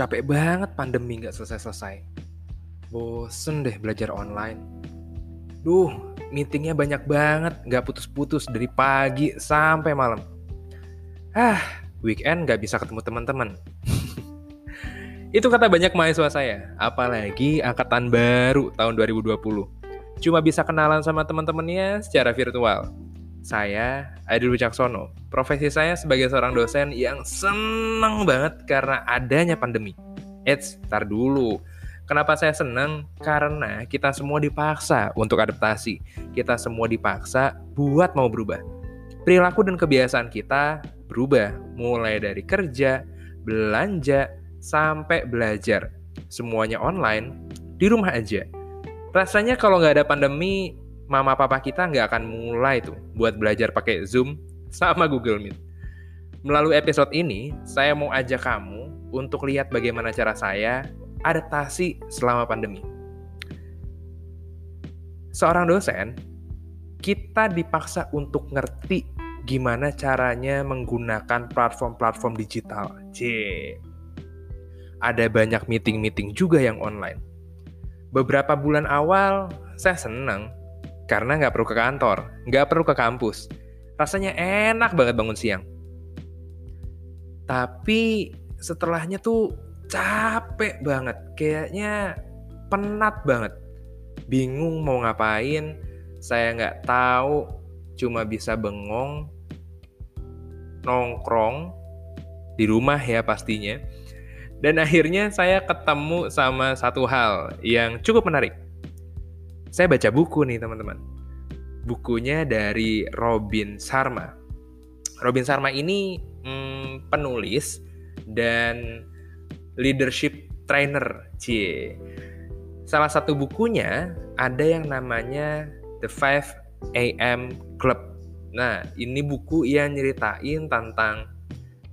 capek banget pandemi nggak selesai-selesai. Bosen deh belajar online. Duh, meetingnya banyak banget, nggak putus-putus dari pagi sampai malam. Ah, weekend nggak bisa ketemu teman-teman. Itu kata banyak mahasiswa saya, apalagi angkatan baru tahun 2020. Cuma bisa kenalan sama teman-temannya secara virtual. Saya, Adil Wicaksono, profesi saya sebagai seorang dosen yang seneng banget karena adanya pandemi. Eits, tar dulu. Kenapa saya seneng? Karena kita semua dipaksa untuk adaptasi. Kita semua dipaksa buat mau berubah. Perilaku dan kebiasaan kita berubah, mulai dari kerja, belanja, sampai belajar. Semuanya online, di rumah aja. Rasanya kalau nggak ada pandemi, mama papa kita nggak akan mulai tuh buat belajar pakai Zoom sama Google Meet. Melalui episode ini, saya mau ajak kamu untuk lihat bagaimana cara saya adaptasi selama pandemi. Seorang dosen, kita dipaksa untuk ngerti gimana caranya menggunakan platform-platform digital. C ada banyak meeting-meeting juga yang online. Beberapa bulan awal, saya senang karena nggak perlu ke kantor, nggak perlu ke kampus. Rasanya enak banget bangun siang. Tapi setelahnya tuh capek banget, kayaknya penat banget. Bingung mau ngapain, saya nggak tahu, cuma bisa bengong, nongkrong, di rumah ya pastinya dan akhirnya saya ketemu sama satu hal yang cukup menarik. Saya baca buku nih teman-teman. Bukunya dari Robin Sharma. Robin Sharma ini hmm, penulis dan leadership trainer. Cie. Salah satu bukunya ada yang namanya The 5 AM Club. Nah, ini buku yang nyeritain tentang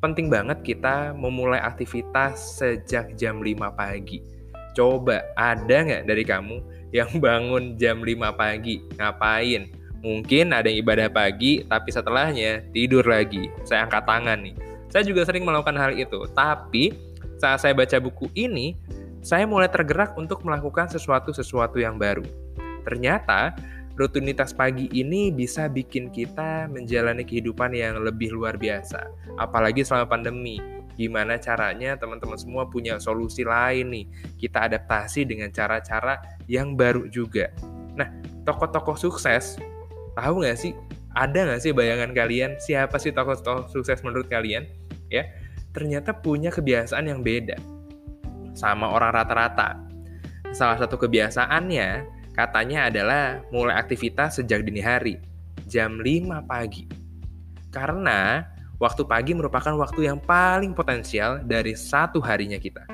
penting banget kita memulai aktivitas sejak jam 5 pagi. Coba ada nggak dari kamu yang bangun jam 5 pagi? Ngapain? Mungkin ada yang ibadah pagi, tapi setelahnya tidur lagi. Saya angkat tangan nih. Saya juga sering melakukan hal itu. Tapi saat saya baca buku ini, saya mulai tergerak untuk melakukan sesuatu-sesuatu yang baru. Ternyata rutinitas pagi ini bisa bikin kita menjalani kehidupan yang lebih luar biasa. Apalagi selama pandemi. Gimana caranya teman-teman semua punya solusi lain nih. Kita adaptasi dengan cara-cara yang baru juga. Nah, tokoh-tokoh sukses, tahu nggak sih? Ada nggak sih bayangan kalian? Siapa sih tokoh-tokoh sukses menurut kalian? Ya, ternyata punya kebiasaan yang beda sama orang rata-rata. Salah satu kebiasaannya Katanya adalah mulai aktivitas sejak dini hari, jam 5 pagi. Karena waktu pagi merupakan waktu yang paling potensial dari satu harinya kita.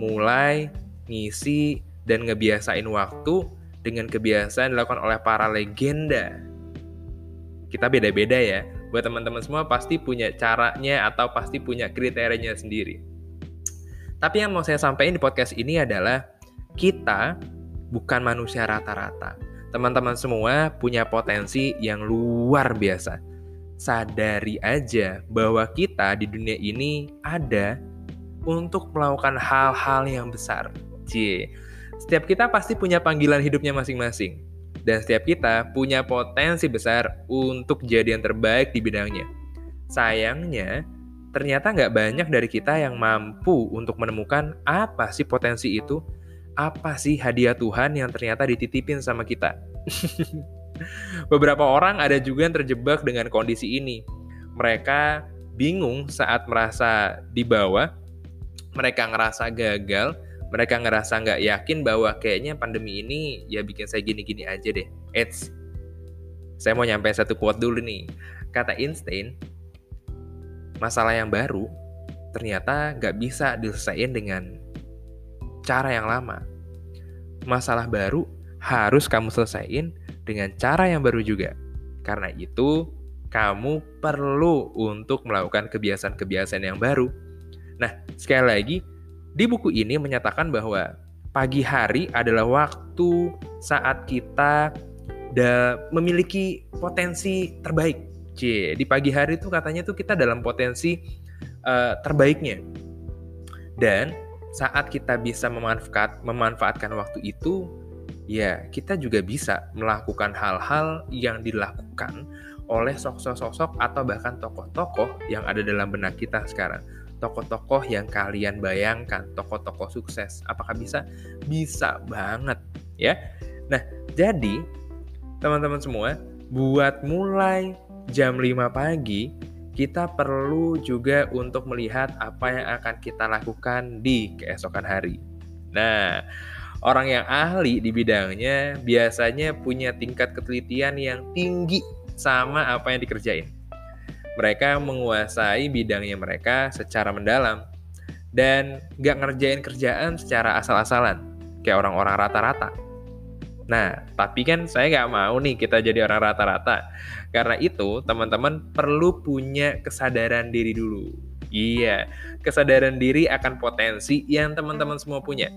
Mulai ngisi dan ngebiasain waktu dengan kebiasaan dilakukan oleh para legenda. Kita beda-beda ya. Buat teman-teman semua pasti punya caranya atau pasti punya kriterianya sendiri. Tapi yang mau saya sampaikan di podcast ini adalah kita bukan manusia rata-rata. Teman-teman semua punya potensi yang luar biasa. Sadari aja bahwa kita di dunia ini ada untuk melakukan hal-hal yang besar. C. Setiap kita pasti punya panggilan hidupnya masing-masing. Dan setiap kita punya potensi besar untuk jadi yang terbaik di bidangnya. Sayangnya, ternyata nggak banyak dari kita yang mampu untuk menemukan apa sih potensi itu apa sih hadiah Tuhan yang ternyata dititipin sama kita? Beberapa orang ada juga yang terjebak dengan kondisi ini. Mereka bingung saat merasa di bawah, mereka ngerasa gagal, mereka ngerasa nggak yakin bahwa kayaknya pandemi ini ya bikin saya gini-gini aja deh. Eits, saya mau nyampe satu quote dulu nih. Kata Einstein, masalah yang baru ternyata nggak bisa diselesaikan dengan cara yang lama. Masalah baru harus kamu selesaiin dengan cara yang baru juga. Karena itu, kamu perlu untuk melakukan kebiasaan-kebiasaan yang baru. Nah, sekali lagi, di buku ini menyatakan bahwa pagi hari adalah waktu saat kita memiliki potensi terbaik. C, di pagi hari itu katanya tuh kita dalam potensi uh, terbaiknya. Dan saat kita bisa memanfaat, memanfaatkan waktu itu, ya kita juga bisa melakukan hal-hal yang dilakukan oleh sosok-sosok atau bahkan tokoh-tokoh yang ada dalam benak kita sekarang. Tokoh-tokoh yang kalian bayangkan, tokoh-tokoh sukses. Apakah bisa? Bisa banget, ya. Nah, jadi teman-teman semua, buat mulai jam 5 pagi kita perlu juga untuk melihat apa yang akan kita lakukan di keesokan hari. Nah, orang yang ahli di bidangnya biasanya punya tingkat ketelitian yang tinggi sama apa yang dikerjain. Mereka menguasai bidangnya mereka secara mendalam dan gak ngerjain kerjaan secara asal-asalan kayak orang-orang rata-rata. Nah, tapi kan saya nggak mau nih kita jadi orang rata-rata. Karena itu, teman-teman perlu punya kesadaran diri dulu. Iya, kesadaran diri akan potensi yang teman-teman semua punya.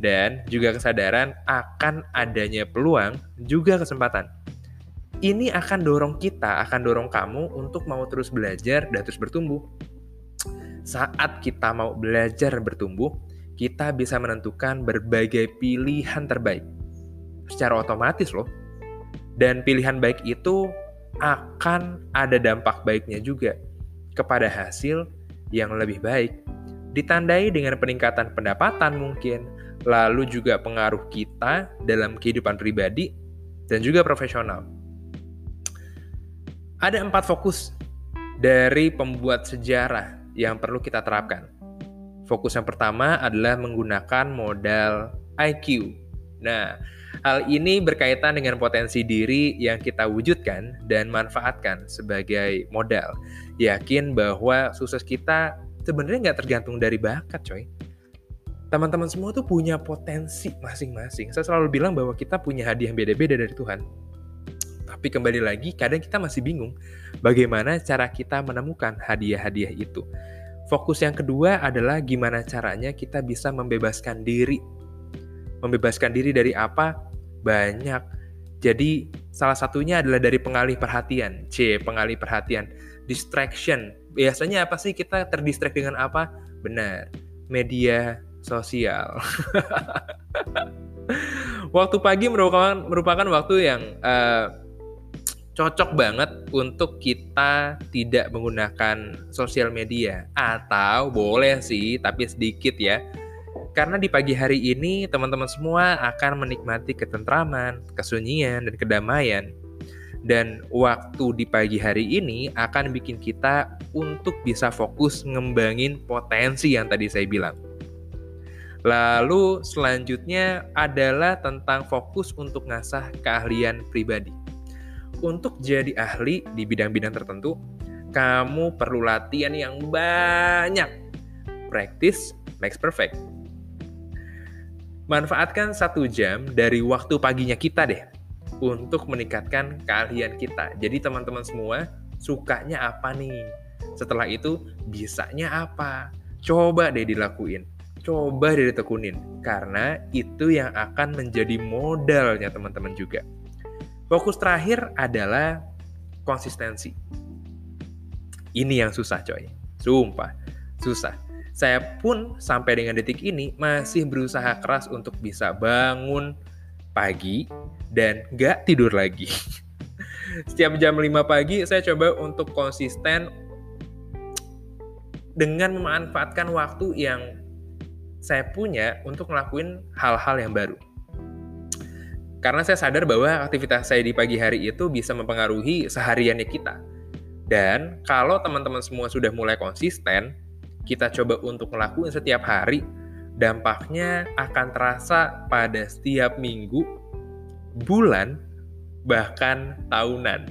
Dan juga kesadaran akan adanya peluang, juga kesempatan. Ini akan dorong kita, akan dorong kamu untuk mau terus belajar dan terus bertumbuh. Saat kita mau belajar bertumbuh, kita bisa menentukan berbagai pilihan terbaik secara otomatis loh. Dan pilihan baik itu akan ada dampak baiknya juga kepada hasil yang lebih baik. Ditandai dengan peningkatan pendapatan mungkin, lalu juga pengaruh kita dalam kehidupan pribadi dan juga profesional. Ada empat fokus dari pembuat sejarah yang perlu kita terapkan. Fokus yang pertama adalah menggunakan modal IQ. Nah, Hal ini berkaitan dengan potensi diri yang kita wujudkan dan manfaatkan sebagai modal. Yakin bahwa sukses kita sebenarnya nggak tergantung dari bakat, coy. Teman-teman semua tuh punya potensi masing-masing. Saya selalu bilang bahwa kita punya hadiah beda-beda dari Tuhan. Tapi kembali lagi, kadang kita masih bingung bagaimana cara kita menemukan hadiah-hadiah itu. Fokus yang kedua adalah gimana caranya kita bisa membebaskan diri. Membebaskan diri dari apa? banyak. Jadi salah satunya adalah dari pengalih perhatian. C, pengalih perhatian. Distraction. Biasanya apa sih kita terdistract dengan apa? Benar, media sosial. waktu pagi merupakan merupakan waktu yang uh, cocok banget untuk kita tidak menggunakan sosial media atau boleh sih tapi sedikit ya karena di pagi hari ini teman-teman semua akan menikmati ketentraman, kesunyian, dan kedamaian. Dan waktu di pagi hari ini akan bikin kita untuk bisa fokus ngembangin potensi yang tadi saya bilang. Lalu selanjutnya adalah tentang fokus untuk ngasah keahlian pribadi. Untuk jadi ahli di bidang-bidang tertentu, kamu perlu latihan yang banyak. Practice makes perfect manfaatkan satu jam dari waktu paginya kita deh untuk meningkatkan keahlian kita. Jadi teman-teman semua sukanya apa nih? Setelah itu bisanya apa? Coba deh dilakuin. Coba deh ditekunin. Karena itu yang akan menjadi modalnya teman-teman juga. Fokus terakhir adalah konsistensi. Ini yang susah coy. Sumpah, susah saya pun sampai dengan detik ini masih berusaha keras untuk bisa bangun pagi dan gak tidur lagi. Setiap jam 5 pagi saya coba untuk konsisten dengan memanfaatkan waktu yang saya punya untuk ngelakuin hal-hal yang baru. Karena saya sadar bahwa aktivitas saya di pagi hari itu bisa mempengaruhi sehariannya kita. Dan kalau teman-teman semua sudah mulai konsisten, kita coba untuk melakukan setiap hari, dampaknya akan terasa pada setiap minggu, bulan, bahkan tahunan.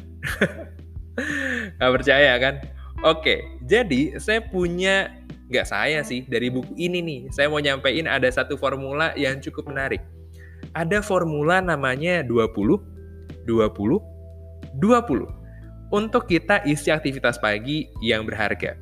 Gak percaya kan? Oke, jadi saya punya, nggak saya sih, dari buku ini nih, saya mau nyampein ada satu formula yang cukup menarik. Ada formula namanya 20, 20, 20. Untuk kita isi aktivitas pagi yang berharga.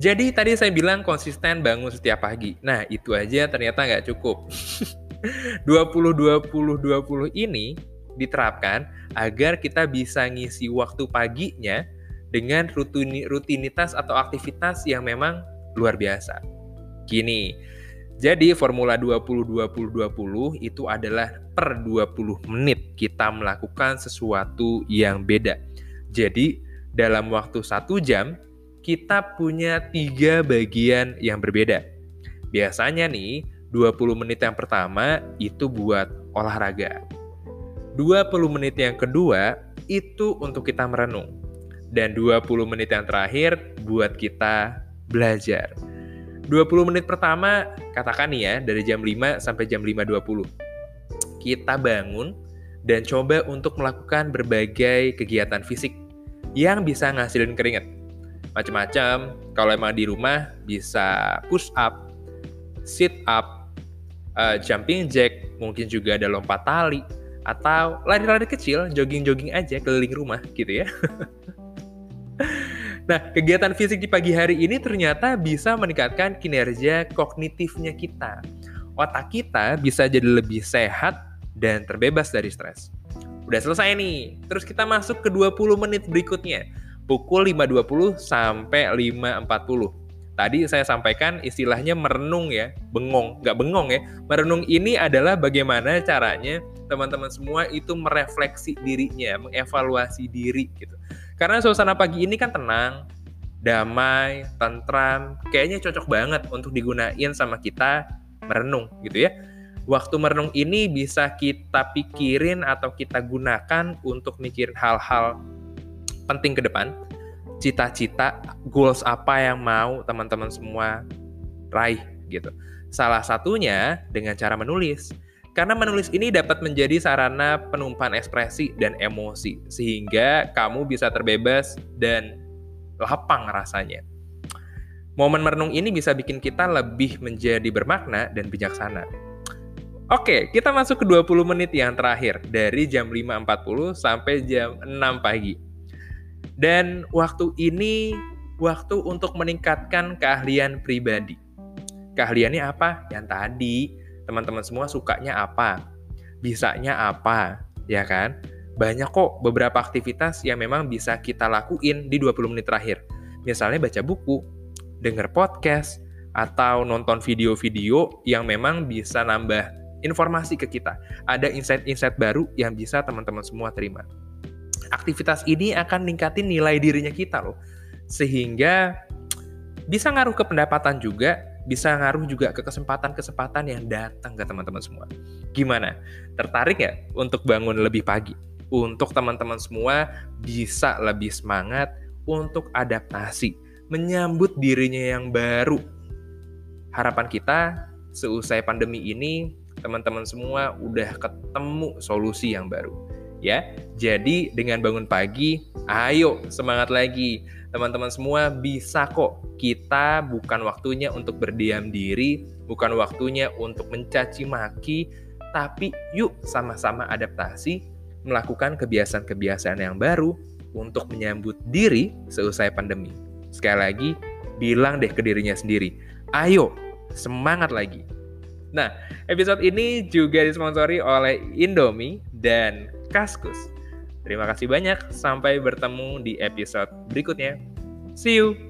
Jadi tadi saya bilang konsisten bangun setiap pagi. Nah, itu aja ternyata nggak cukup. 20-20-20 ini diterapkan agar kita bisa ngisi waktu paginya dengan rutinitas atau aktivitas yang memang luar biasa. Gini, jadi formula 20-20-20 itu adalah per 20 menit kita melakukan sesuatu yang beda. Jadi dalam waktu satu jam kita punya tiga bagian yang berbeda. Biasanya nih 20 menit yang pertama itu buat olahraga. 20 menit yang kedua itu untuk kita merenung. Dan 20 menit yang terakhir buat kita belajar. 20 menit pertama, katakan nih ya, dari jam 5 sampai jam 5.20. Kita bangun dan coba untuk melakukan berbagai kegiatan fisik yang bisa ngasilin keringat. Macam-macam, kalau emang di rumah bisa push up, sit up, uh, jumping jack, mungkin juga ada lompat tali, atau lari-lari kecil, jogging-jogging aja keliling rumah gitu ya. nah, kegiatan fisik di pagi hari ini ternyata bisa meningkatkan kinerja kognitifnya kita. Otak kita bisa jadi lebih sehat dan terbebas dari stres. Udah selesai nih, terus kita masuk ke 20 menit berikutnya. Pukul 5.20 sampai 5.40 tadi saya sampaikan istilahnya merenung ya, bengong, nggak bengong ya. Merenung ini adalah bagaimana caranya teman-teman semua itu merefleksi dirinya, mengevaluasi diri gitu. Karena suasana pagi ini kan tenang, damai, tentram, kayaknya cocok banget untuk digunain sama kita merenung gitu ya. Waktu merenung ini bisa kita pikirin atau kita gunakan untuk mikirin hal-hal penting ke depan cita-cita, goals apa yang mau teman-teman semua raih gitu. Salah satunya dengan cara menulis. Karena menulis ini dapat menjadi sarana penumpahan ekspresi dan emosi sehingga kamu bisa terbebas dan lapang rasanya. Momen merenung ini bisa bikin kita lebih menjadi bermakna dan bijaksana. Oke, kita masuk ke 20 menit yang terakhir dari jam 5.40 sampai jam 6 pagi. Dan waktu ini waktu untuk meningkatkan keahlian pribadi. Keahliannya apa? Yang tadi teman-teman semua sukanya apa? Bisanya apa? Ya kan? Banyak kok beberapa aktivitas yang memang bisa kita lakuin di 20 menit terakhir. Misalnya baca buku, denger podcast, atau nonton video-video yang memang bisa nambah informasi ke kita. Ada insight-insight baru yang bisa teman-teman semua terima aktivitas ini akan ningkatin nilai dirinya kita loh. Sehingga bisa ngaruh ke pendapatan juga, bisa ngaruh juga ke kesempatan-kesempatan yang datang ke teman-teman semua. Gimana? Tertarik ya untuk bangun lebih pagi? Untuk teman-teman semua bisa lebih semangat untuk adaptasi, menyambut dirinya yang baru. Harapan kita seusai pandemi ini, teman-teman semua udah ketemu solusi yang baru ya. Jadi dengan bangun pagi, ayo semangat lagi. Teman-teman semua bisa kok. Kita bukan waktunya untuk berdiam diri, bukan waktunya untuk mencaci maki, tapi yuk sama-sama adaptasi, melakukan kebiasaan-kebiasaan yang baru untuk menyambut diri seusai pandemi. Sekali lagi, bilang deh ke dirinya sendiri, ayo semangat lagi. Nah, episode ini juga disponsori oleh Indomie dan Kaskus. Terima kasih banyak, sampai bertemu di episode berikutnya. See you!